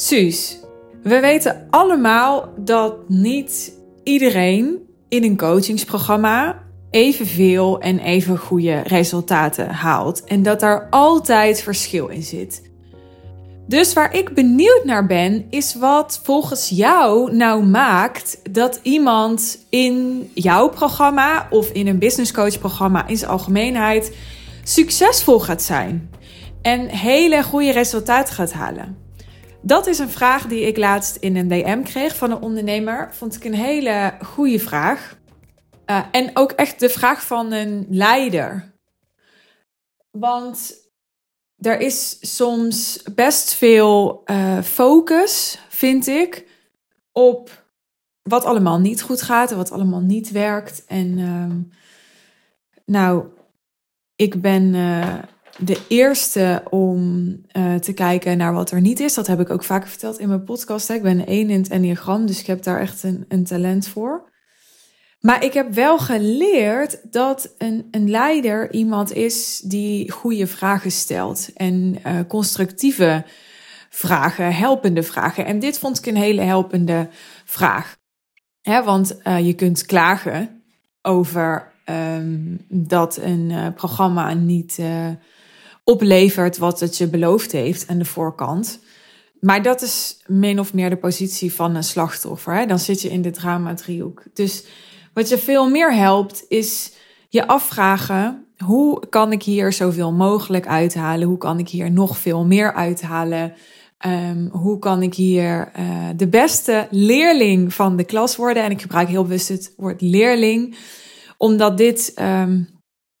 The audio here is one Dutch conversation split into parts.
Suus, we weten allemaal dat niet iedereen in een coachingsprogramma evenveel en even goede resultaten haalt. En dat daar altijd verschil in zit. Dus waar ik benieuwd naar ben, is wat volgens jou nou maakt dat iemand in jouw programma of in een business coach programma in zijn algemeenheid succesvol gaat zijn en hele goede resultaten gaat halen. Dat is een vraag die ik laatst in een DM kreeg van een ondernemer. Vond ik een hele goede vraag. Uh, en ook echt de vraag van een leider. Want er is soms best veel uh, focus, vind ik, op wat allemaal niet goed gaat en wat allemaal niet werkt. En uh, nou, ik ben uh, de eerste om uh, te kijken naar wat er niet is. Dat heb ik ook vaker verteld in mijn podcast. Ik ben één in het Enneagram, dus ik heb daar echt een, een talent voor. Maar ik heb wel geleerd dat een, een leider iemand is die goede vragen stelt. En uh, constructieve vragen, helpende vragen. En dit vond ik een hele helpende vraag. Hè, want uh, je kunt klagen over um, dat een programma niet oplevert wat het je beloofd heeft aan de voorkant. Maar dat is min of meer de positie van een slachtoffer. Hè? Dan zit je in de drama-driehoek. Dus wat je veel meer helpt, is je afvragen: hoe kan ik hier zoveel mogelijk uithalen? Hoe kan ik hier nog veel meer uithalen? Um, hoe kan ik hier uh, de beste leerling van de klas worden? En ik gebruik heel bewust het woord leerling, omdat dit um,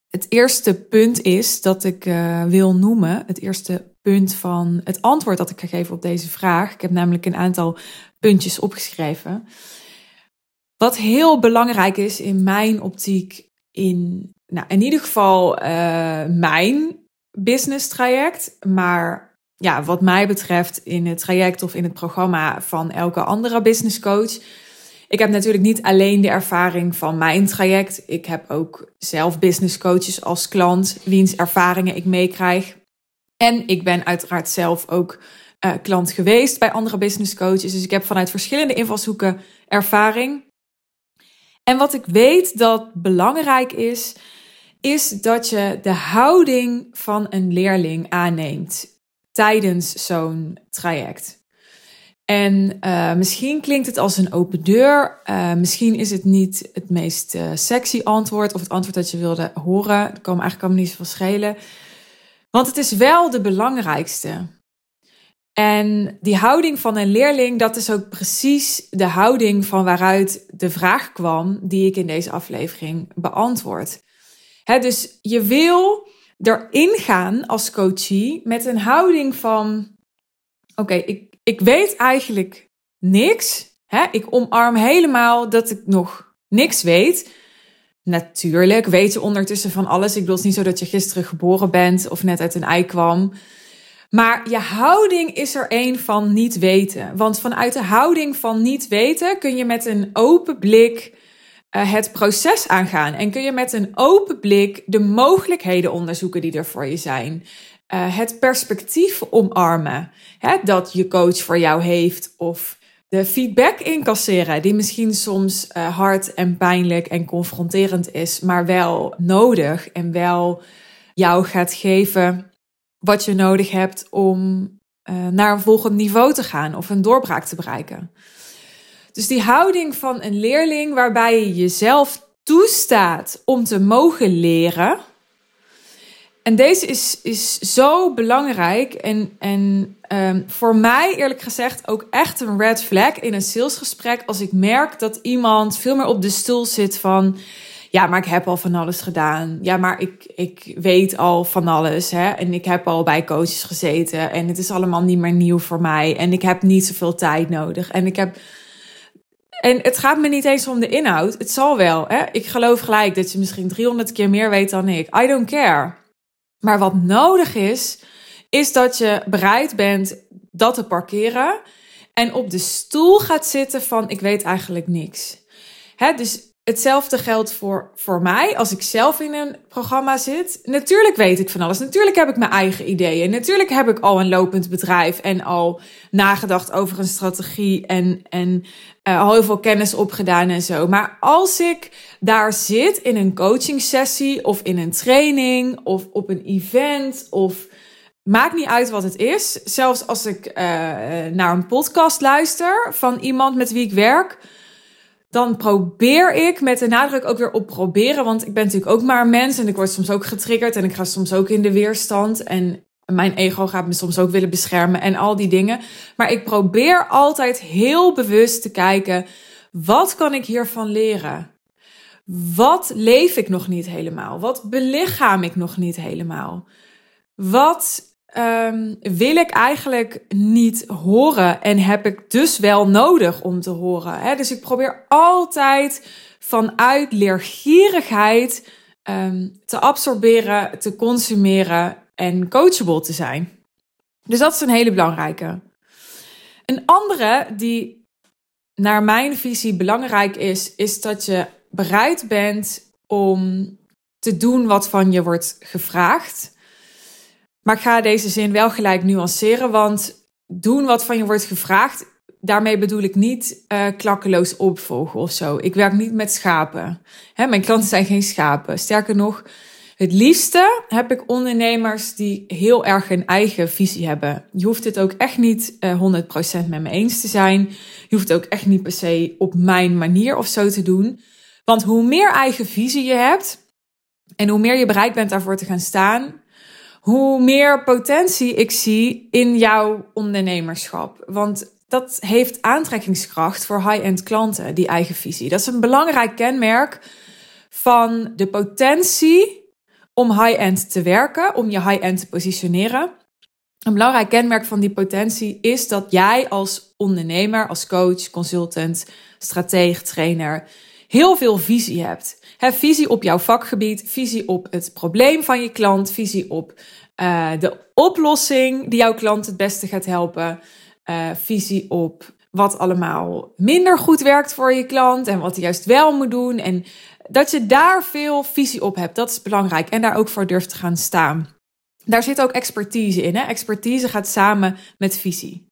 het eerste punt is dat ik uh, wil noemen. Het eerste punt van het antwoord dat ik ga geven op deze vraag. Ik heb namelijk een aantal puntjes opgeschreven. Wat heel belangrijk is in mijn optiek, in, nou, in ieder geval uh, mijn business traject, maar ja, wat mij betreft in het traject of in het programma van elke andere business coach ik heb natuurlijk niet alleen de ervaring van mijn traject. Ik heb ook zelf business coaches als klant, wiens ervaringen ik meekrijg. En ik ben uiteraard zelf ook uh, klant geweest bij andere business coaches. Dus ik heb vanuit verschillende invalshoeken ervaring. En wat ik weet dat belangrijk is, is dat je de houding van een leerling aanneemt tijdens zo'n traject. En uh, misschien klinkt het als een open deur. Uh, misschien is het niet het meest uh, sexy antwoord of het antwoord dat je wilde horen. Dat kan me eigenlijk allemaal niet zoveel schelen. Want het is wel de belangrijkste. En die houding van een leerling, dat is ook precies de houding van waaruit de vraag kwam die ik in deze aflevering beantwoord. Hè, dus je wil erin gaan als coachie met een houding van: oké, ik ik weet eigenlijk niks. Hè? Ik omarm helemaal dat ik nog niks weet. Natuurlijk weet je ondertussen van alles. Ik bedoel, het niet zo dat je gisteren geboren bent of net uit een ei kwam. Maar je houding is er een van niet weten. Want vanuit de houding van niet weten kun je met een open blik uh, het proces aangaan. En kun je met een open blik de mogelijkheden onderzoeken die er voor je zijn. Uh, het perspectief omarmen hè, dat je coach voor jou heeft. Of de feedback incasseren, die misschien soms uh, hard en pijnlijk en confronterend is, maar wel nodig en wel jou gaat geven wat je nodig hebt om uh, naar een volgend niveau te gaan of een doorbraak te bereiken. Dus die houding van een leerling waarbij je jezelf toestaat om te mogen leren en deze is, is zo belangrijk. En, en um, voor mij, eerlijk gezegd, ook echt een red flag in een salesgesprek. Als ik merk dat iemand veel meer op de stoel zit van. Ja, maar ik heb al van alles gedaan. Ja, maar ik, ik weet al van alles. Hè? En ik heb al bij coaches gezeten. En het is allemaal niet meer nieuw voor mij. En ik heb niet zoveel tijd nodig. En ik heb. En het gaat me niet eens om de inhoud. Het zal wel. Hè? Ik geloof gelijk dat je misschien 300 keer meer weet dan ik. I don't care. Maar wat nodig is, is dat je bereid bent dat te parkeren en op de stoel gaat zitten van ik weet eigenlijk niks. Hè, dus hetzelfde geldt voor, voor mij als ik zelf in een programma zit. Natuurlijk weet ik van alles. Natuurlijk heb ik mijn eigen ideeën. Natuurlijk heb ik al een lopend bedrijf en al nagedacht over een strategie en, en uh, al heel veel kennis opgedaan en zo. Maar als ik daar zit in een coaching sessie of in een training of op een event of maakt niet uit wat het is. Zelfs als ik uh, naar een podcast luister van iemand met wie ik werk dan probeer ik met de nadruk ook weer op proberen. Want ik ben natuurlijk ook maar een mens en ik word soms ook getriggerd en ik ga soms ook in de weerstand. En mijn ego gaat me soms ook willen beschermen en al die dingen. Maar ik probeer altijd heel bewust te kijken: wat kan ik hiervan leren? Wat leef ik nog niet helemaal? Wat belichaam ik nog niet helemaal? Wat um, wil ik eigenlijk niet horen en heb ik dus wel nodig om te horen. Hè? Dus ik probeer altijd vanuit leergierigheid um, te absorberen, te consumeren en coachable te zijn. Dus dat is een hele belangrijke. Een andere die naar mijn visie belangrijk is, is dat je bereid bent om te doen wat van je wordt gevraagd. Maar ik ga deze zin wel gelijk nuanceren, want doen wat van je wordt gevraagd, daarmee bedoel ik niet uh, klakkeloos opvolgen of zo. Ik werk niet met schapen. Hè, mijn klanten zijn geen schapen. Sterker nog, het liefste heb ik ondernemers die heel erg een eigen visie hebben. Je hoeft het ook echt niet uh, eh, 100% met me eens te zijn. Je hoeft het ook echt niet per se op mijn manier of zo te doen. Want hoe meer eigen visie je hebt en hoe meer je bereid bent daarvoor te gaan staan, hoe meer potentie ik zie in jouw ondernemerschap. Want dat heeft aantrekkingskracht voor high-end klanten, die eigen visie. Dat is een belangrijk kenmerk van de potentie om high-end te werken, om je high-end te positioneren. Een belangrijk kenmerk van die potentie is dat jij als ondernemer, als coach, consultant, strateeg, trainer heel veel visie hebt. He, visie op jouw vakgebied, visie op het probleem van je klant, visie op uh, de oplossing die jouw klant het beste gaat helpen, uh, visie op wat allemaal minder goed werkt voor je klant en wat hij juist wel moet doen. En dat je daar veel visie op hebt, dat is belangrijk. En daar ook voor durft te gaan staan. Daar zit ook expertise in. Hè? Expertise gaat samen met visie.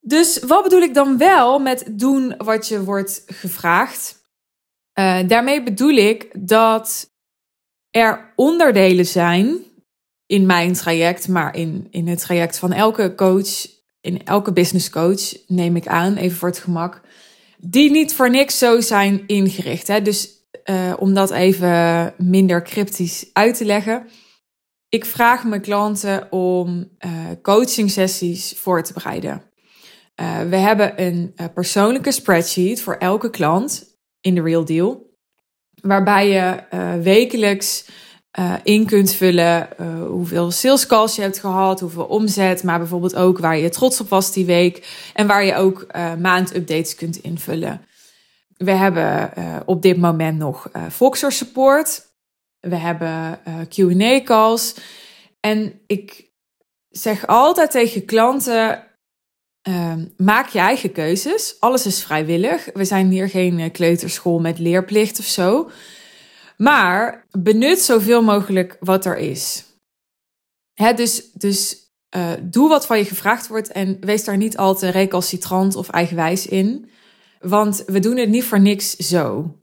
Dus wat bedoel ik dan wel met doen wat je wordt gevraagd? Uh, daarmee bedoel ik dat er onderdelen zijn in mijn traject, maar in, in het traject van elke coach, in elke business coach, neem ik aan, even voor het gemak, die niet voor niks zo zijn ingericht. Hè? Dus uh, om dat even minder cryptisch uit te leggen. Ik vraag mijn klanten om uh, coaching sessies voor te bereiden. Uh, we hebben een persoonlijke spreadsheet voor elke klant in de Real Deal. Waarbij je wekelijks uh, in kunt vullen uh, hoeveel sales calls je hebt gehad, hoeveel omzet, maar bijvoorbeeld ook waar je trots op was die week en waar je ook uh, maandupdates kunt invullen. We hebben op dit moment nog Voxer support. We hebben Q&A calls. En ik zeg altijd tegen klanten, maak je eigen keuzes. Alles is vrijwillig. We zijn hier geen kleuterschool met leerplicht of zo. Maar benut zoveel mogelijk wat er is. Dus dus uh, doe wat van je gevraagd wordt en wees daar niet al te recalcitrant of eigenwijs in. Want we doen het niet voor niks zo.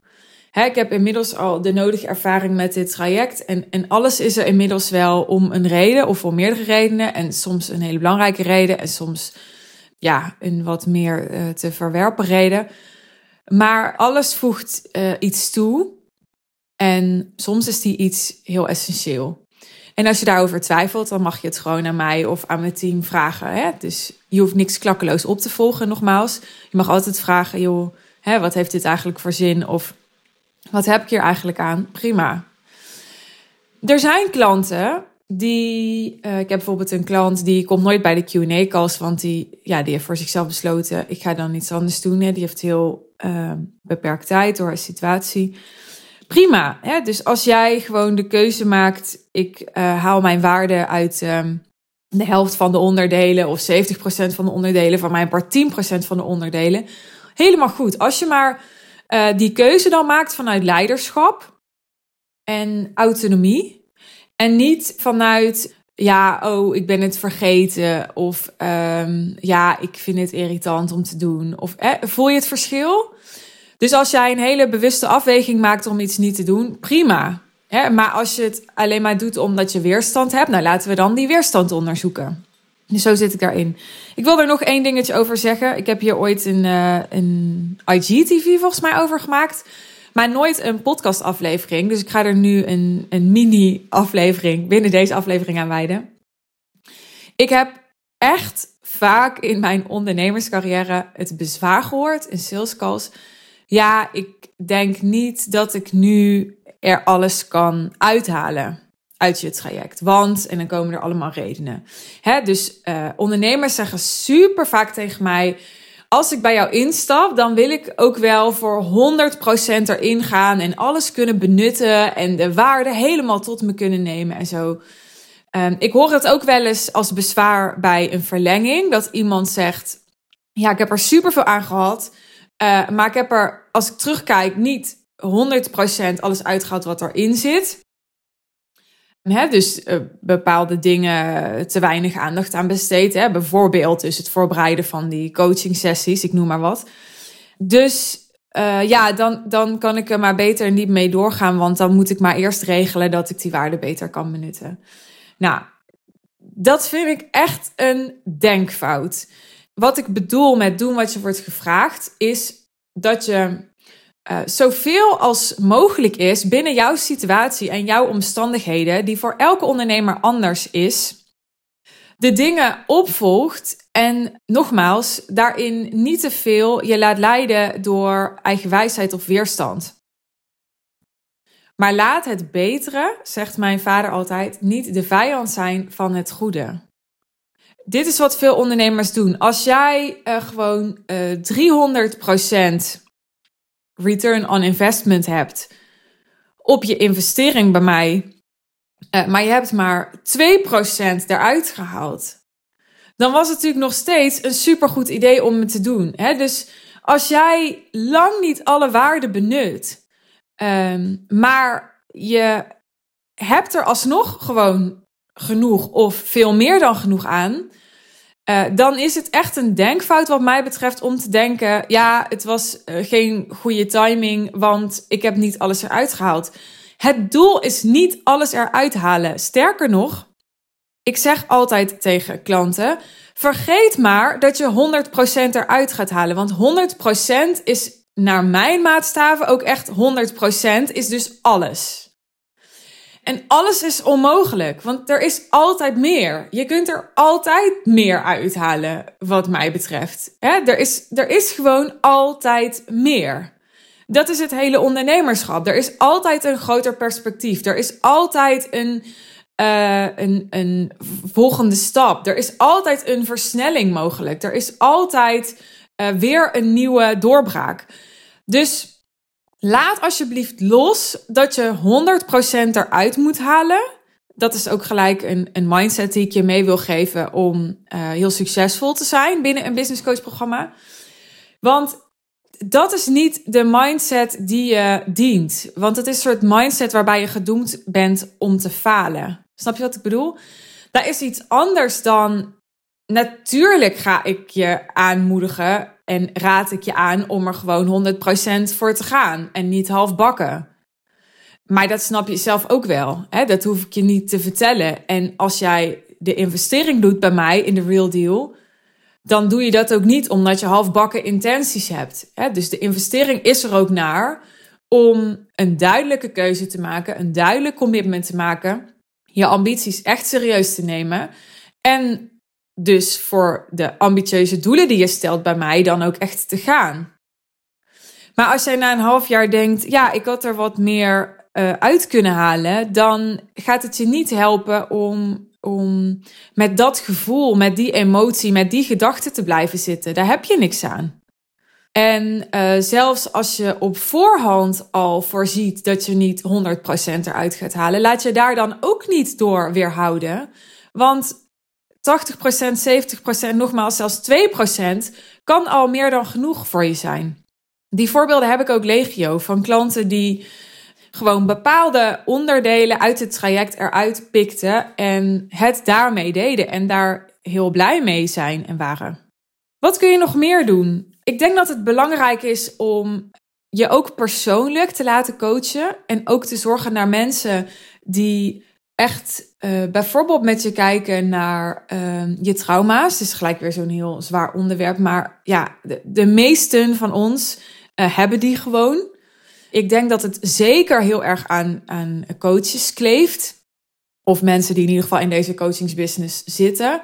Hè, ik heb inmiddels al de nodige ervaring met dit traject. En, en alles is er inmiddels wel om een reden of voor meerdere redenen. En soms een hele belangrijke reden en soms ja, een wat meer uh, te verwerpen reden. Maar alles voegt uh, iets toe. En soms is die iets heel essentieel. En als je daarover twijfelt, dan mag je het gewoon aan mij of aan mijn team vragen. Hè? Dus je hoeft niks klakkeloos op te volgen, nogmaals. Je mag altijd vragen, joh, hè, wat heeft dit eigenlijk voor zin? Of wat heb ik hier eigenlijk aan? Prima. Er zijn klanten die, uh, ik heb bijvoorbeeld een klant die komt nooit bij de Q&A-calls, want die, ja, die heeft voor zichzelf besloten, ik ga dan iets anders doen. Hè? Die heeft heel uh, beperkt tijd door haar situatie prima. Hè? Dus als jij gewoon de keuze maakt, ik uh, haal mijn waarde uit um, de helft van de onderdelen of 70% van de onderdelen van mijn part 10% van de onderdelen. Helemaal goed. Als je maar uh, die keuze dan maakt vanuit leiderschap en autonomie. En niet vanuit, ja, oh, ik ben het vergeten. Of um, ja, ik vind het irritant om te doen. Of eh, voel je het verschil? Dus als jij een hele bewuste afweging maakt om iets niet te doen, prima. Hè? Maar als je het alleen maar doet omdat je weerstand hebt, nou laten we dan die weerstand onderzoeken. Dus zo zit ik daarin. Ik wil er nog één dingetje over zeggen. Ik heb hier ooit een, uh, een IGTV volgens mij over gemaakt. Maar nooit een podcastaflevering. Dus ik ga er nu een, een mini-aflevering binnen deze aflevering aan wijden. Ik heb echt vaak in mijn ondernemerscarrière het bezwaar gehoord in sales calls. Ja, ik denk niet dat ik nu er alles kan uithalen uit je traject. Want, en dan komen er allemaal redenen. Hè, dus uh, ondernemers zeggen super vaak tegen mij: Als ik bij jou instap, dan wil ik ook wel voor 100% erin gaan en alles kunnen benutten en de waarde helemaal tot me kunnen nemen en zo. Um, ik hoor het ook wel eens als bezwaar bij een verlenging: dat iemand zegt: Ja, ik heb er super veel aan gehad. Uh, maar ik heb er, als ik terugkijk, niet 100% alles uitgehaald wat erin zit. Dus uh, bepaalde dingen te weinig aandacht aan besteed. Hè? Bijvoorbeeld dus het voorbereiden van die coaching sessies, ik noem maar wat. Dus ja, dan, dan kan ik er maar beter niet mee doorgaan, want dan moet ik maar eerst regelen dat ik die waarde beter kan benutten. Nou, dat vind ik echt een denkfout. Wat ik bedoel met doen wat je wordt gevraagd, is dat je uh, zoveel als mogelijk is binnen jouw situatie en jouw omstandigheden, die voor elke ondernemer anders is, de dingen opvolgt en nogmaals, daarin niet te veel je laat leiden door eigen wijsheid of weerstand. Maar laat het betere, zegt mijn vader altijd, niet de vijand zijn van het goede. Dit is wat veel ondernemers doen. Als jij uh, gewoon uh, 300% return on investment hebt op je investering bij mij, uh, maar je hebt maar 2% eruit gehaald, dan was het natuurlijk nog steeds een supergoed idee om het te doen. Hè? Dus als jij lang niet alle waarden benut, um, maar je hebt er alsnog gewoon genoeg of veel meer dan genoeg aan, uh, dan is het echt een denkfout wat mij betreft om te denken, ja, het was uh, geen goede timing, want ik heb niet alles eruit gehaald. Het doel is niet alles eruit halen. Sterker nog, ik zeg altijd tegen klanten, vergeet maar dat je 100% eruit gaat halen, want 100% is naar mijn maatstaven ook echt 100% is dus alles. En alles is onmogelijk, want er is altijd meer. Je kunt er altijd meer uithalen, wat mij betreft. er, is, er is gewoon altijd meer. Dat is het hele ondernemerschap. Er is altijd een groter perspectief. Er is altijd een, uh, een, een volgende stap. Er is altijd een versnelling mogelijk. Er is altijd uh, weer een nieuwe doorbraak. Dus Laat alsjeblieft los dat je 100% eruit moet halen. Dat is ook gelijk een, een mindset die ik je mee wil geven om uh, heel succesvol te zijn binnen een business coach programma. Want dat is niet de mindset die je dient. Want het is een soort mindset waarbij je gedoemd bent om te falen. Snap je wat ik bedoel? Daar is iets anders dan. Natuurlijk ga ik je aanmoedigen en raad ik je aan om er gewoon 100% voor te gaan en niet half bakken. Maar dat snap je zelf ook wel. Hè? Dat hoef ik je niet te vertellen. En als jij de investering doet bij mij in de Real Deal, dan doe je dat ook niet omdat je halfbakken intenties hebt. Hè? Dus de investering is er ook naar om een duidelijke keuze te maken, een duidelijk commitment te maken, je ambities echt serieus te nemen en dus voor de ambitieuze doelen die je stelt bij mij dan ook echt te gaan. Maar als jij na een half jaar denkt, ja, ik had er wat meer uh, uit kunnen halen, dan gaat het je niet helpen om, om met dat gevoel, met die emotie, met die gedachte te blijven zitten. Daar heb je niks aan. En uh, zelfs als je op voorhand al voorziet dat je niet 100% eruit gaat halen, laat je daar dan ook niet door weerhouden. Want 80%, 70%, nogmaals zelfs 2% kan al meer dan genoeg voor je zijn. Die voorbeelden heb ik ook legio van klanten die gewoon bepaalde onderdelen uit het traject eruit pikten en het daarmee deden en daar heel blij mee zijn en waren. Wat kun je nog meer doen? Ik denk dat het belangrijk is om je ook persoonlijk te laten coachen en ook te zorgen naar mensen die echt uh, bijvoorbeeld met je kijken naar uh, je trauma's. Is gelijk weer zo'n heel zwaar onderwerp, maar ja, de, de meesten van ons uh, hebben die gewoon. Ik denk dat het zeker heel erg aan, aan coaches kleeft. Of mensen die in ieder geval in deze coachingsbusiness zitten.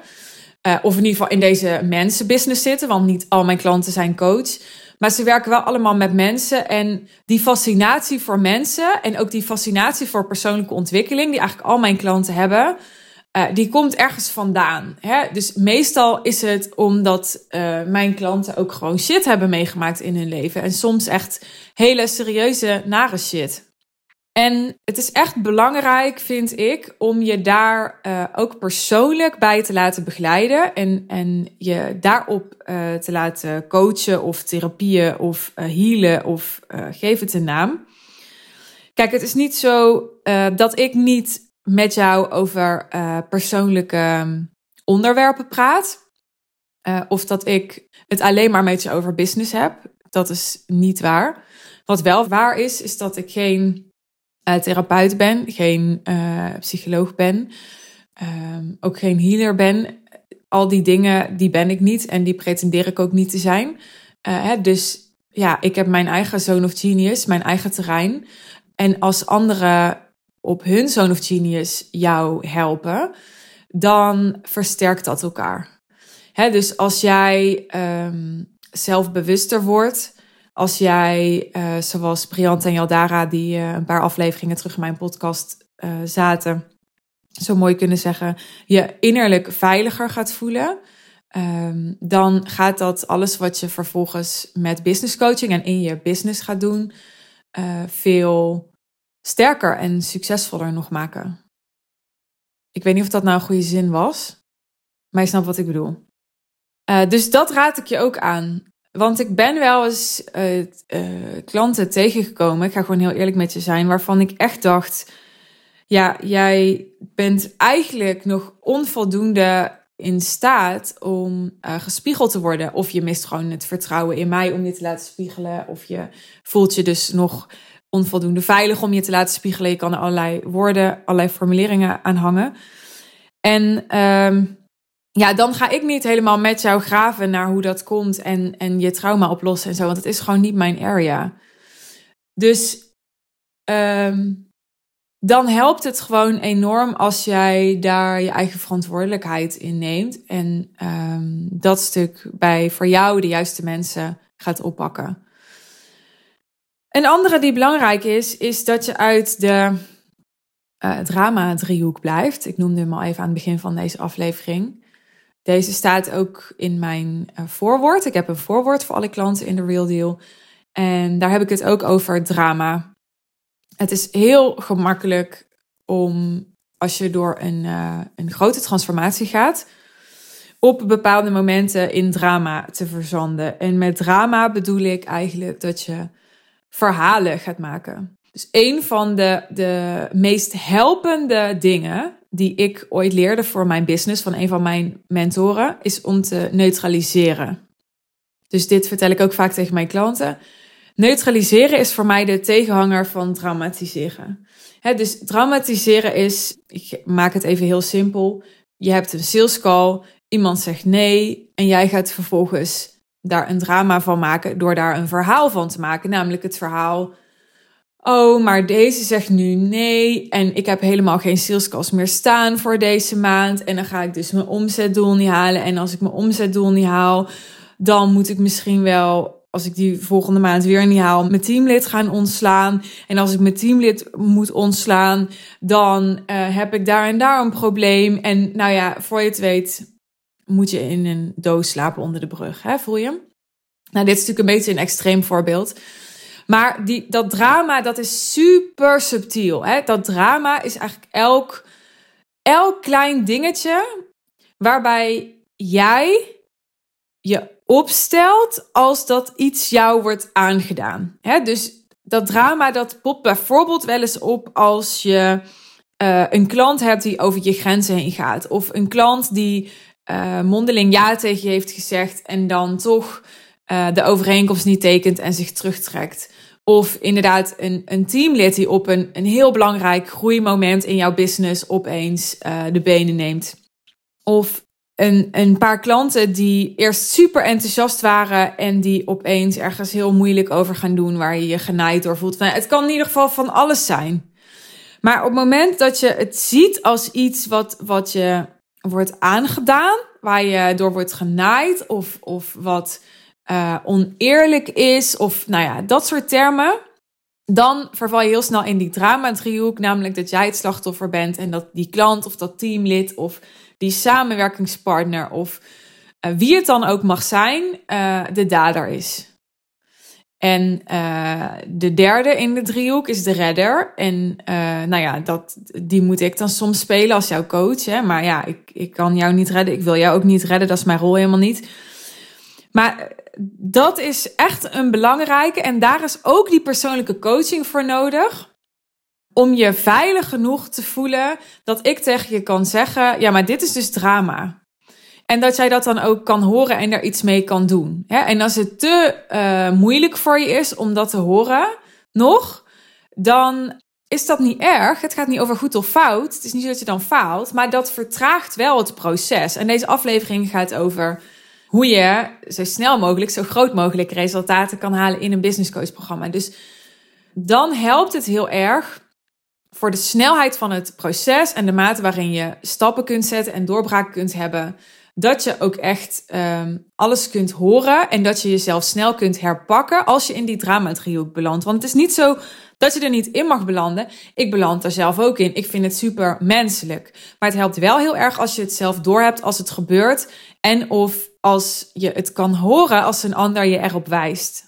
Uh, of in ieder geval in deze mensenbusiness zitten, want niet al mijn klanten zijn coach. Maar ze werken wel allemaal met mensen. En die fascinatie voor mensen en ook die fascinatie voor persoonlijke ontwikkeling, die eigenlijk al mijn klanten hebben, uh, die komt ergens vandaan. Hè? Dus meestal is het omdat uh, mijn klanten ook gewoon shit hebben meegemaakt in hun leven. En soms echt hele serieuze, nare shit. En het is echt belangrijk, vind ik, om je daar uh, ook persoonlijk bij te laten begeleiden. En, en je daarop uh, te laten coachen of therapieën of uh, healen of geef het een naam. Kijk, het is niet zo dat ik niet met jou over persoonlijke onderwerpen praat. of dat ik het alleen maar met je over business heb. Dat is niet waar. Wat wel waar is, is dat ik geen uh, therapeut ben, geen uh, psycholoog ben, um, ook geen healer ben. Al die dingen, die ben ik niet en die pretendeer ik ook niet te zijn. Uh, hè, dus ja, ik heb mijn eigen zone of genius, mijn eigen terrein. En als anderen op hun zone of genius jou helpen, dan versterkt dat elkaar. Hè, dus als jij um, zelfbewuster wordt, als jij, uh, zoals Briant en Jaldara, die uh, een paar afleveringen terug in mijn podcast uh, zaten, zo mooi kunnen zeggen, je innerlijk veiliger gaat voelen, um, dan gaat dat alles wat je vervolgens met business coaching en in je business gaat doen, veel sterker en succesvoller nog maken. Ik weet niet of dat nou een goede zin was, maar je snapt wat ik bedoel. dus dat raad ik je ook aan. Want ik ben wel eens uh, uh, klanten tegengekomen, ik ga gewoon heel eerlijk met je zijn, waarvan ik echt dacht, ja, jij bent eigenlijk nog onvoldoende in staat om uh, gespiegeld te worden. Of je mist gewoon het vertrouwen in mij om je te laten spiegelen. Of je voelt je dus nog onvoldoende veilig om je te laten spiegelen. Je kan er allerlei woorden, allerlei formuleringen aan hangen. En um, ja, dan ga ik niet helemaal met jou graven naar hoe dat komt en, en je trauma oplossen en zo, want het is gewoon niet mijn area. Dus um, dan helpt het gewoon enorm als jij daar je eigen verantwoordelijkheid in neemt en um, dat stuk bij voor jou de juiste mensen gaat oppakken. Een andere die belangrijk is, is dat je uit de uh, drama-driehoek blijft. Ik noemde hem al even aan het begin van deze aflevering. Deze staat ook in mijn uh, voorwoord. Ik heb een voorwoord voor alle klanten in de Real Deal. En daar heb ik het ook over drama. Het is heel gemakkelijk om, als je door een, uh, een grote transformatie gaat, op bepaalde momenten in drama te verzanden. En met drama bedoel ik eigenlijk dat je verhalen gaat maken. Dus een van de, de meest helpende dingen die ik ooit leerde voor mijn business van een van mijn mentoren, is om te neutraliseren. Dus dit vertel ik ook vaak tegen mijn klanten. Neutraliseren is voor mij de tegenhanger van dramatiseren. dus dramatiseren is, ik maak het even heel simpel. Je hebt een sales call, iemand zegt nee en jij gaat vervolgens daar een drama van maken door daar een verhaal van te maken. Namelijk het verhaal Oh, maar deze zegt nu nee. En ik heb helemaal geen salescalls meer staan voor deze maand. En dan ga ik dus mijn omzetdoel niet halen. En als ik mijn omzetdoel niet haal, dan moet ik misschien wel, als ik die volgende maand weer niet haal, mijn teamlid gaan ontslaan. En als ik mijn teamlid moet ontslaan, dan uh, heb ik daar en daar een probleem. En nou ja, voor je het weet, moet je in een doos slapen onder de brug. Hè? Voel je? Nou, dit is natuurlijk een beetje een extreem voorbeeld. Maar die, dat drama, dat is super subtiel. Hè? Dat drama is eigenlijk elk, elk klein dingetje waarbij jij je opstelt als dat iets jou wordt aangedaan. Hè? Dus dat drama dat popt bijvoorbeeld wel eens op als je uh, een klant hebt die over je grenzen heen gaat. Of een klant die uh, mondeling ja tegen je heeft gezegd en dan toch uh, de overeenkomst niet tekent en zich terugtrekt. Of inderdaad een, een teamlid die op een, een heel belangrijk groeimoment in jouw business opeens de benen neemt. Of een, een paar klanten die eerst super enthousiast waren en die opeens ergens heel moeilijk over gaan doen waar je je genaaid door voelt. Nou, het kan in ieder geval van alles zijn. Maar op het moment dat je het ziet als iets wat, wat je wordt aangedaan, waar je door wordt genaaid of, of wat uh, oneerlijk is, of nou ja, dat soort termen, dan verval je heel snel in die drama-driehoek, namelijk dat jij het slachtoffer bent en dat die klant of dat teamlid of die samenwerkingspartner of uh, wie het dan ook mag zijn, uh, de dader is. En de derde in de driehoek is de redder. En nou ja, dat, die moet ik dan soms spelen als jouw coach. Hè? Maar ja, ik, ik kan jou niet redden. Ik wil jou ook niet redden. Dat is mijn rol helemaal niet. Maar dat is echt een belangrijke. En daar is ook die persoonlijke coaching voor nodig om je veilig genoeg te voelen dat ik tegen je kan zeggen: ja, maar dit is dus drama. En dat jij dat dan ook kan horen en daar iets mee kan doen. En als het te uh, moeilijk voor je is om dat te horen, nog, dan is dat niet erg. Het gaat niet over goed of fout. Het is niet zo dat je dan faalt, maar dat vertraagt wel het proces. En deze aflevering gaat over hoe je zo snel mogelijk, zo groot mogelijk resultaten kan halen in een business coach programma. Dus dan helpt het heel erg voor de snelheid van het proces en de mate waarin je stappen kunt zetten en doorbraken kunt hebben, dat je ook echt um, alles kunt horen en dat je jezelf snel kunt herpakken als je in die drama-driehoek belandt. Want het is niet zo dat je er niet in mag belanden. Ik beland er zelf ook in. Ik vind het super menselijk. Maar het helpt wel heel erg als je het zelf doorhebt als het gebeurt en of als je het kan horen als een ander je erop wijst.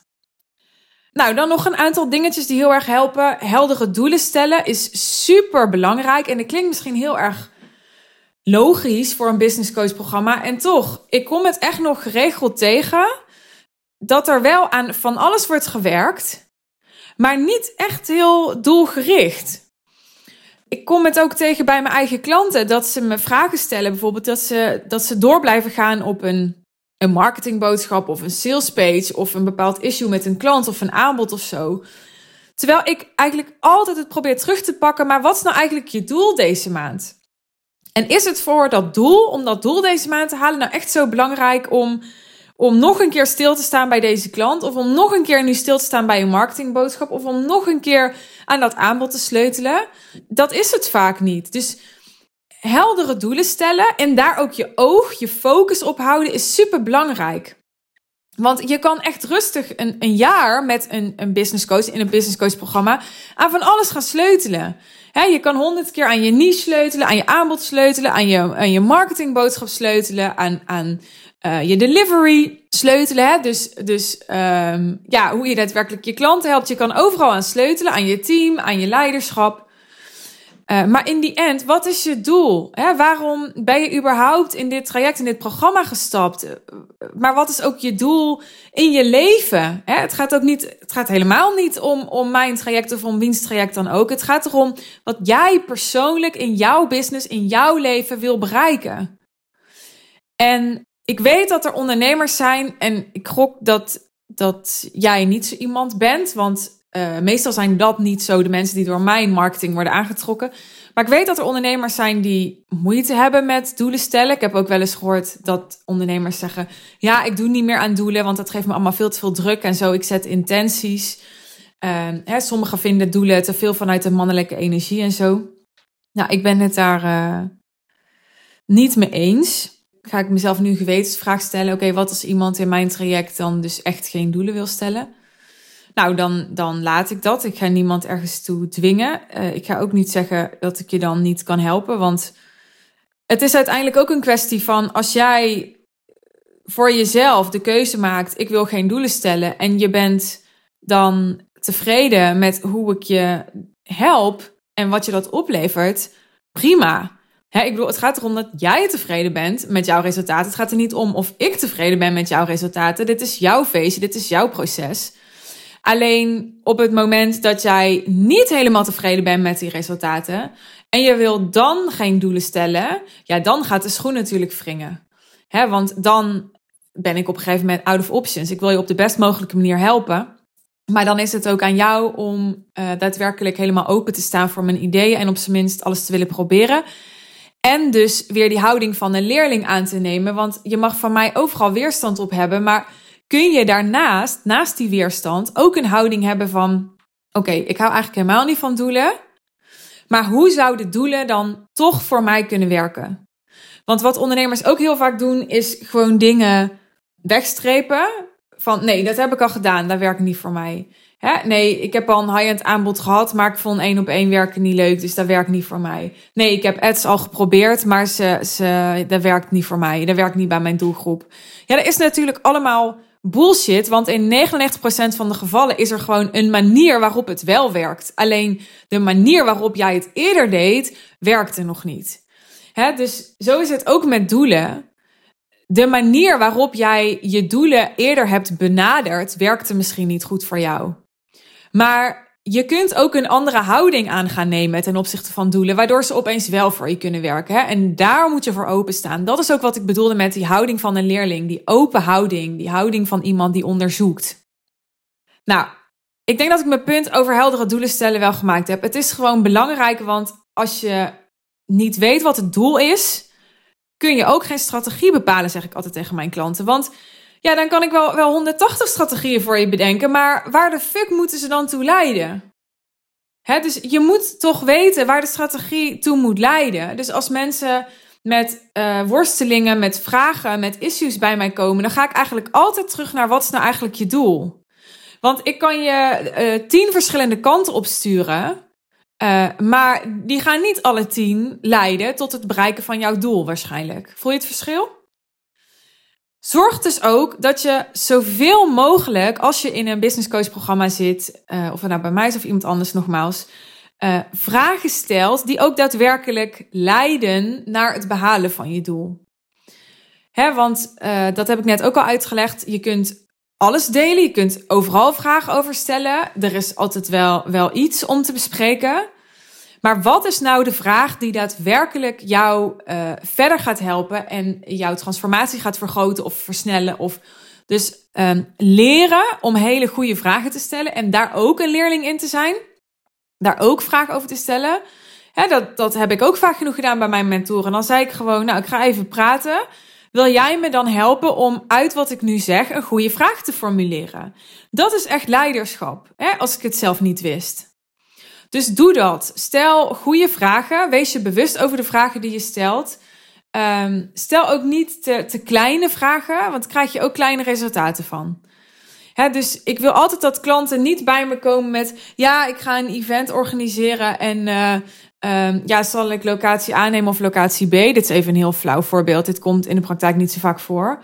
Nou, dan nog een aantal dingetjes die heel erg helpen. Heldere doelen stellen is super belangrijk. En dat klinkt misschien heel erg logisch voor een business coach programma. En toch, ik kom het echt nog geregeld tegen dat er wel aan van alles wordt gewerkt, maar niet echt heel doelgericht. Ik kom het ook tegen bij mijn eigen klanten dat ze me vragen stellen, bijvoorbeeld dat ze, dat ze door blijven gaan op een een marketingboodschap of een salespage of een bepaald issue met een klant of een aanbod of zo. Terwijl ik eigenlijk altijd het probeer terug te pakken, maar wat is nou eigenlijk je doel deze maand? En is het voor dat doel, om dat doel deze maand te halen, nou echt zo belangrijk om, om nog een keer stil te staan bij deze klant? Of om nog een keer nu stil te staan bij een marketingboodschap? Of om nog een keer aan dat aanbod te sleutelen? Dat is het vaak niet. Dus heldere doelen stellen en daar ook je oog, je focus op houden is super belangrijk. Want je kan echt rustig een, een jaar met een, een business coach in een business coach programma aan van alles gaan sleutelen. je kan honderd keer aan je niche sleutelen, aan je aanbod sleutelen, aan je, aan je marketingboodschap sleutelen, aan, aan uh, je delivery sleutelen. Dus, dus um, ja, hoe je daadwerkelijk je klanten helpt. Je kan overal aan sleutelen, aan je team, aan je leiderschap. Uh, maar in die end, wat is je doel? Hè? Waarom ben je überhaupt in dit traject, in dit programma gestapt? Eh, maar wat is ook je doel in je leven? Hè? Het gaat ook niet, het gaat helemaal niet om, om mijn traject of om wiens traject dan ook. Het gaat erom wat jij persoonlijk in jouw business, in jouw leven wil bereiken. En ik weet dat er ondernemers zijn en ik gok dat, dat jij niet zo iemand bent, want uh, meestal zijn dat niet zo de mensen die door mijn marketing worden aangetrokken. Maar ik weet dat er ondernemers zijn die moeite hebben met doelen stellen. Ik heb ook wel eens gehoord dat ondernemers zeggen: Ja, ik doe niet meer aan doelen, want dat geeft me allemaal veel te veel druk en zo. Ik zet intenties. Uh, hè, sommigen vinden doelen te veel vanuit de mannelijke energie en zo. Nou, ik ben het daar uh, niet mee eens. Ga ik mezelf nu gewetensvraag stellen: Oké, wat als iemand in mijn traject dan dus echt geen doelen wil stellen? Nou, dan, dan laat ik dat. Ik ga niemand ergens toe dwingen. Uh, ik ga ook niet zeggen dat ik je dan niet kan helpen. Want het is uiteindelijk ook een kwestie van als jij voor jezelf de keuze maakt: ik wil geen doelen stellen. En je bent dan tevreden met hoe ik je help en wat je dat oplevert. Prima. ik bedoel, het gaat erom dat jij tevreden bent met jouw resultaten. Het gaat er niet om of ik tevreden ben met jouw resultaten. Dit is jouw feestje, dit is jouw proces. Alleen op het moment dat jij niet helemaal tevreden bent met die resultaten en je wil dan geen doelen stellen, ja, dan gaat de schoen natuurlijk wringen. Want dan ben ik op een gegeven moment out of options. Ik wil je op de best mogelijke manier helpen. Maar dan is het ook aan jou om uh, daadwerkelijk helemaal open te staan voor mijn ideeën en op zijn minst alles te willen proberen. En dus weer die houding van een leerling aan te nemen. Want je mag van mij overal weerstand op hebben. Maar kun je daarnaast, naast die weerstand, ook een houding hebben van: oké, ik hou eigenlijk helemaal niet van doelen. Maar hoe zouden doelen dan toch voor mij kunnen werken? Want wat ondernemers ook heel vaak doen, is gewoon dingen wegstrepen. Van nee, dat heb ik al gedaan, dat werkt niet voor mij. Hè? Nee, ik heb al een high-end aanbod gehad, maar ik vond één op één werken niet leuk, dus dat werkt niet voor mij. Nee, ik heb ads al geprobeerd, maar ze, ze, dat werkt niet voor mij. Dat werkt niet bij mijn doelgroep. Ja, dat is natuurlijk allemaal bullshit, want in 99% van de gevallen is er gewoon een manier waarop het wel werkt. Alleen de manier waarop jij het eerder deed, werkte nog niet. Dus zo is het ook met doelen. De manier waarop jij je doelen eerder hebt benaderd, werkte misschien niet goed voor jou. Maar je kunt ook een andere houding aan gaan nemen ten opzichte van doelen, waardoor ze opeens wel voor je kunnen werken. Hè? En daar moet je voor openstaan. Dat is ook wat ik bedoelde met die houding van een leerling, die open houding, die houding van iemand die onderzoekt. Nou, ik denk dat ik mijn punt over heldere doelen stellen wel gemaakt heb. Het is gewoon belangrijk, want als je niet weet wat het doel is, kun je ook geen strategie bepalen, zeg ik altijd tegen mijn klanten. Want ja, dan kan ik wel, wel 180 strategieën voor je bedenken, maar waar de fuck moeten ze dan toe leiden? Dus je moet toch weten waar de strategie toe moet leiden. Dus als mensen met uh, worstelingen, met vragen, met issues bij mij komen, dan ga ik eigenlijk altijd terug naar wat is nou eigenlijk je doel? Want ik kan je uh, tien verschillende kanten opsturen. Uh, maar die gaan niet alle tien leiden tot het bereiken van jouw doel waarschijnlijk. Voel je het verschil? Zorg dus ook dat je zoveel mogelijk, als je in een business coach programma zit, uh, of het nou bij mij is of iemand anders nogmaals, uh, vragen stelt die ook daadwerkelijk leiden naar het behalen van je doel. Hè, want uh, dat heb ik net ook al uitgelegd. Je kunt alles delen, je kunt overal vragen over stellen. Er is altijd wel, wel iets om te bespreken. Maar wat is nou de vraag die daadwerkelijk jou uh, verder gaat helpen en jouw transformatie gaat vergroten of versnellen? Of dus um, leren om hele goede vragen te stellen en daar ook een leerling in te zijn. Daar ook vragen over te stellen. dat, dat heb ik ook vaak genoeg gedaan bij mijn mentoren. Dan zei ik gewoon, nou, ik ga even praten. Wil jij me dan helpen om uit wat ik nu zeg een goede vraag te formuleren? Dat is echt leiderschap, hè, als ik het zelf niet wist. Dus doe dat. Stel goede vragen. Wees je bewust over de vragen die je stelt. Um, stel ook niet te, te, kleine vragen, want krijg je ook kleine resultaten van. Dus ik wil altijd dat klanten niet bij me komen met: ja, ik ga een event organiseren en uh, um, ja, zal ik locatie A nemen of locatie B? Dit is even een heel flauw voorbeeld. Dit komt in de praktijk niet zo vaak voor.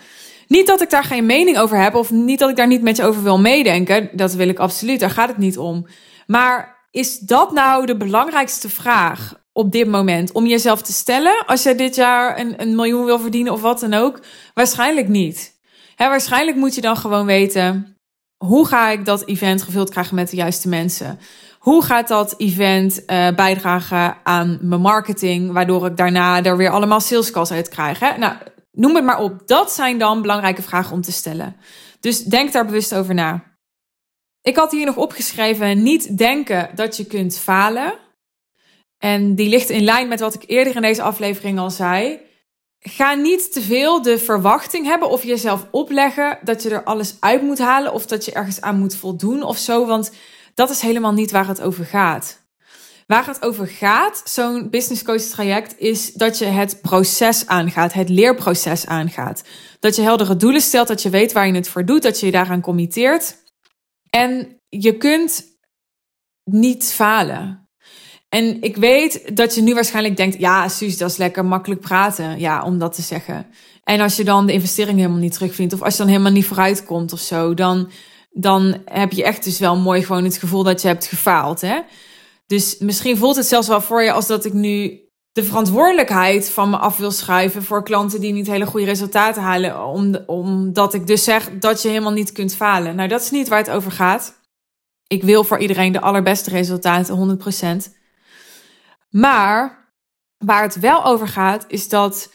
Niet dat ik daar geen mening over heb of niet dat ik daar niet met je over wil meedenken. Dat wil ik absoluut, daar gaat het niet om. Maar is dat nou de belangrijkste vraag op dit moment om jezelf te stellen als je dit jaar een, een miljoen wil verdienen of wat dan ook? Waarschijnlijk niet. Hè, waarschijnlijk moet je dan gewoon weten hoe ga ik dat event gevuld krijgen met de juiste mensen? Hoe gaat dat event uh, bijdragen aan mijn marketing, waardoor ik daarna er weer allemaal sales calls uit krijg? Nou, noem het maar op. Dat zijn dan belangrijke vragen om te stellen. Dus denk daar bewust over na. Ik had hier nog opgeschreven: niet denken dat je kunt falen. En die ligt in lijn met wat ik eerder in deze aflevering al zei. Ga niet te veel de verwachting hebben of jezelf opleggen dat je er alles uit moet halen of dat je ergens aan moet voldoen of zo, want dat is helemaal niet waar het over gaat. Waar het over gaat, zo'n business coach traject, is dat je het proces aangaat, het leerproces aangaat. Dat je heldere doelen stelt, dat je weet waar je het voor doet, dat je je daaraan committeert. En je kunt niet falen. En ik weet dat je nu waarschijnlijk denkt: ja, Suus, dat is lekker makkelijk praten. Ja, om dat te zeggen. En als je dan de investering helemaal niet terugvindt, of als je dan helemaal niet vooruit komt of zo, dan, dan heb je echt dus wel mooi gewoon het gevoel dat je hebt gefaald. Hè? Dus misschien voelt het zelfs wel voor je als dat ik nu de verantwoordelijkheid van me af wil schuiven voor klanten die niet hele goede resultaten halen. Om, omdat ik dus zeg dat je helemaal niet kunt falen. Nou, dat is niet waar het over gaat. Ik wil voor iedereen de allerbeste resultaten, 100%. Maar waar het wel over gaat, is dat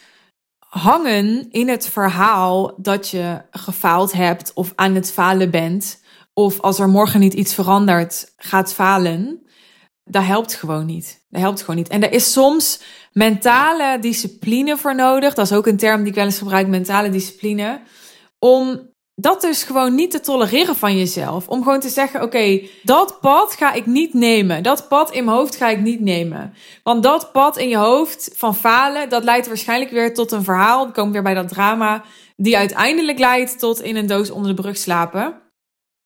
hangen in het verhaal dat je gefaald hebt of aan het falen bent, of als er morgen niet iets verandert, gaat falen, dat helpt gewoon niet. Dat helpt gewoon niet. En er is soms mentale discipline voor nodig. Dat is ook een term die ik wel eens gebruik, mentale discipline. Om dat dus gewoon niet te tolereren van jezelf. Om gewoon te zeggen: oké, dat pad ga ik niet nemen. Dat pad in mijn hoofd ga ik niet nemen. Want dat pad in je hoofd van falen, dat leidt waarschijnlijk weer tot een verhaal. Dan komen we weer bij dat drama. Die uiteindelijk leidt tot in een doos onder de brug slapen.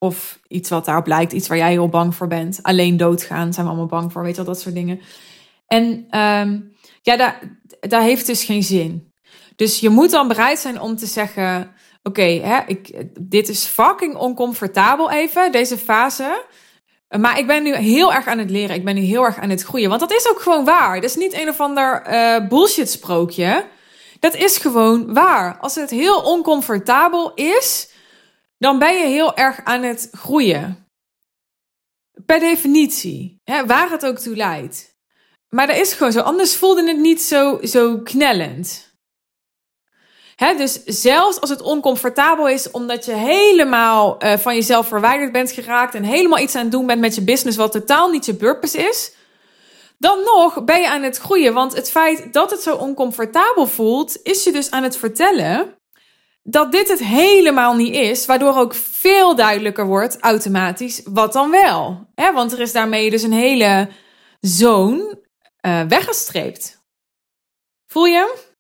Of iets wat daarop lijkt, iets waar jij heel bang voor bent. Alleen doodgaan zijn we allemaal bang voor, weet je wel, dat soort dingen. En um, ja, daar, daar heeft dus geen zin. Dus je moet dan bereid zijn om te zeggen: Oké, ik dit is fucking oncomfortabel even, deze fase. Maar ik ben nu heel erg aan het leren. Ik ben nu heel erg aan het groeien. Want dat is ook gewoon waar. Dat is niet een of ander uh, bullshit sprookje. Dat is gewoon waar. Als het heel oncomfortabel is, dan ben je heel erg aan het groeien. Per definitie, hè, waar het ook toe leidt. Maar dat is gewoon zo, anders voelde het niet zo, zo knellend. Dus zelfs als het oncomfortabel is omdat je helemaal uh, van jezelf verwijderd bent geraakt en helemaal iets aan het doen bent met je business wat totaal niet je purpose is, dan nog ben je aan het groeien. Want het feit dat het zo oncomfortabel voelt, is je dus aan het vertellen dat dit het helemaal niet is, waardoor ook veel duidelijker wordt automatisch wat dan wel. Hè? Want er is daarmee dus een hele zoon uh, weggestreept. Voel je?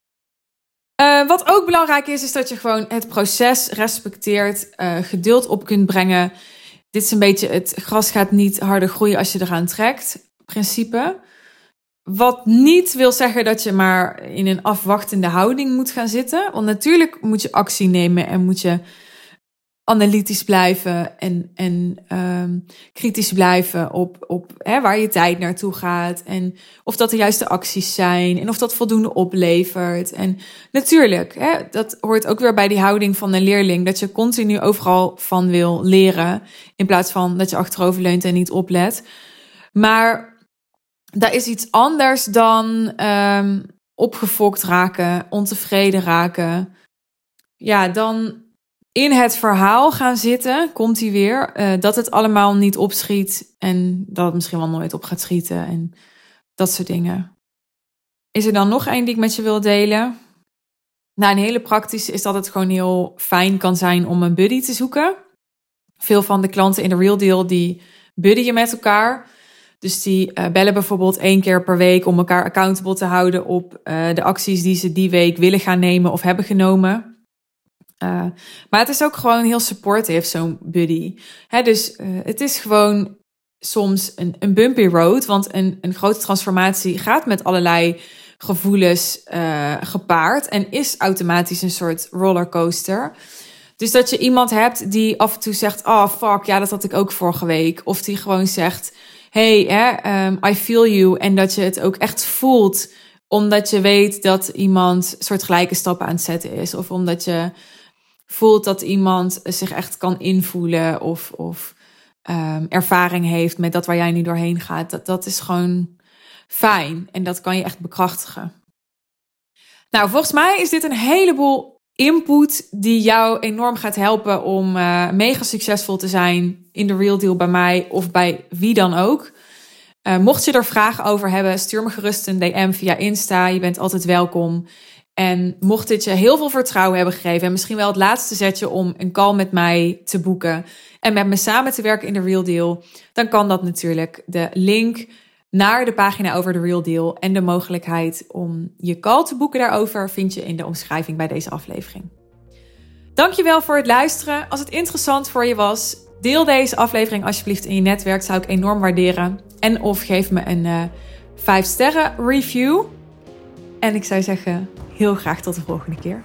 Uh, wat ook belangrijk is, is dat je gewoon het proces respecteert, uh, geduld op kunt brengen. Dit is een beetje het gras gaat niet harder groeien als je eraan trekt, principe. Wat niet wil zeggen dat je maar in een afwachtende houding moet gaan zitten. Want natuurlijk moet je actie nemen en moet je analytisch blijven en, en um, kritisch blijven op, op hè, waar je tijd naartoe gaat. En of dat de juiste acties zijn en of dat voldoende oplevert. En natuurlijk, hè, dat hoort ook weer bij die houding van een leerling. Dat je continu overal van wil leren. In plaats van dat je achterover leunt en niet oplet. Maar dat is iets anders dan um, opgefokt raken, ontevreden raken. Ja, dan in het verhaal gaan zitten, komt hij weer, uh, dat het allemaal niet opschiet en dat het misschien wel nooit op gaat schieten en dat soort dingen. Is er dan nog één die ik met je wil delen? Nou, een hele praktische is dat het gewoon heel fijn kan zijn om een buddy te zoeken. Veel van de klanten in de Real Deal die buddyen met elkaar. Dus die uh, bellen bijvoorbeeld één keer per week om elkaar accountable te houden op uh, de acties die ze die week willen gaan nemen of hebben genomen. Uh, maar het is ook gewoon heel supportive, zo'n buddy. Hè, dus het is gewoon soms een, een bumpy road, want een, een grote transformatie gaat met allerlei gevoelens gepaard en is automatisch een soort rollercoaster. Dus dat je iemand hebt die af en toe zegt: Oh fuck, ja, dat had ik ook vorige week. Of die gewoon zegt: hey, um, I feel you. En dat je het ook echt voelt, omdat je weet dat iemand soort gelijke stappen aan het zetten is. Of omdat je voelt dat iemand zich echt kan invoelen of, of um, ervaring heeft met dat waar jij nu doorheen gaat. Dat, dat is gewoon fijn en dat kan je echt bekrachtigen. Nou, volgens mij is dit een heleboel input die jou enorm gaat helpen om uh, mega succesvol te zijn in de real deal bij mij of bij wie dan ook. Uh, mocht je er vragen over hebben, stuur me gerust een DM via Insta. Je bent altijd welkom. En mocht dit je heel veel vertrouwen hebben gegeven en misschien wel het laatste zetje om een call met mij te boeken en met me samen te werken in de Real Deal, dan kan dat natuurlijk. De link naar de pagina over de Real Deal en de mogelijkheid om je call te boeken daarover vind je in de omschrijving bij deze aflevering. Dankjewel voor het luisteren. Als het interessant voor je was, deel deze aflevering alsjeblieft in je netwerk. Zou ik enorm waarderen. En of geef me een uh, eh, 5 sterren review. En ik zou zeggen, heel graag tot de volgende keer.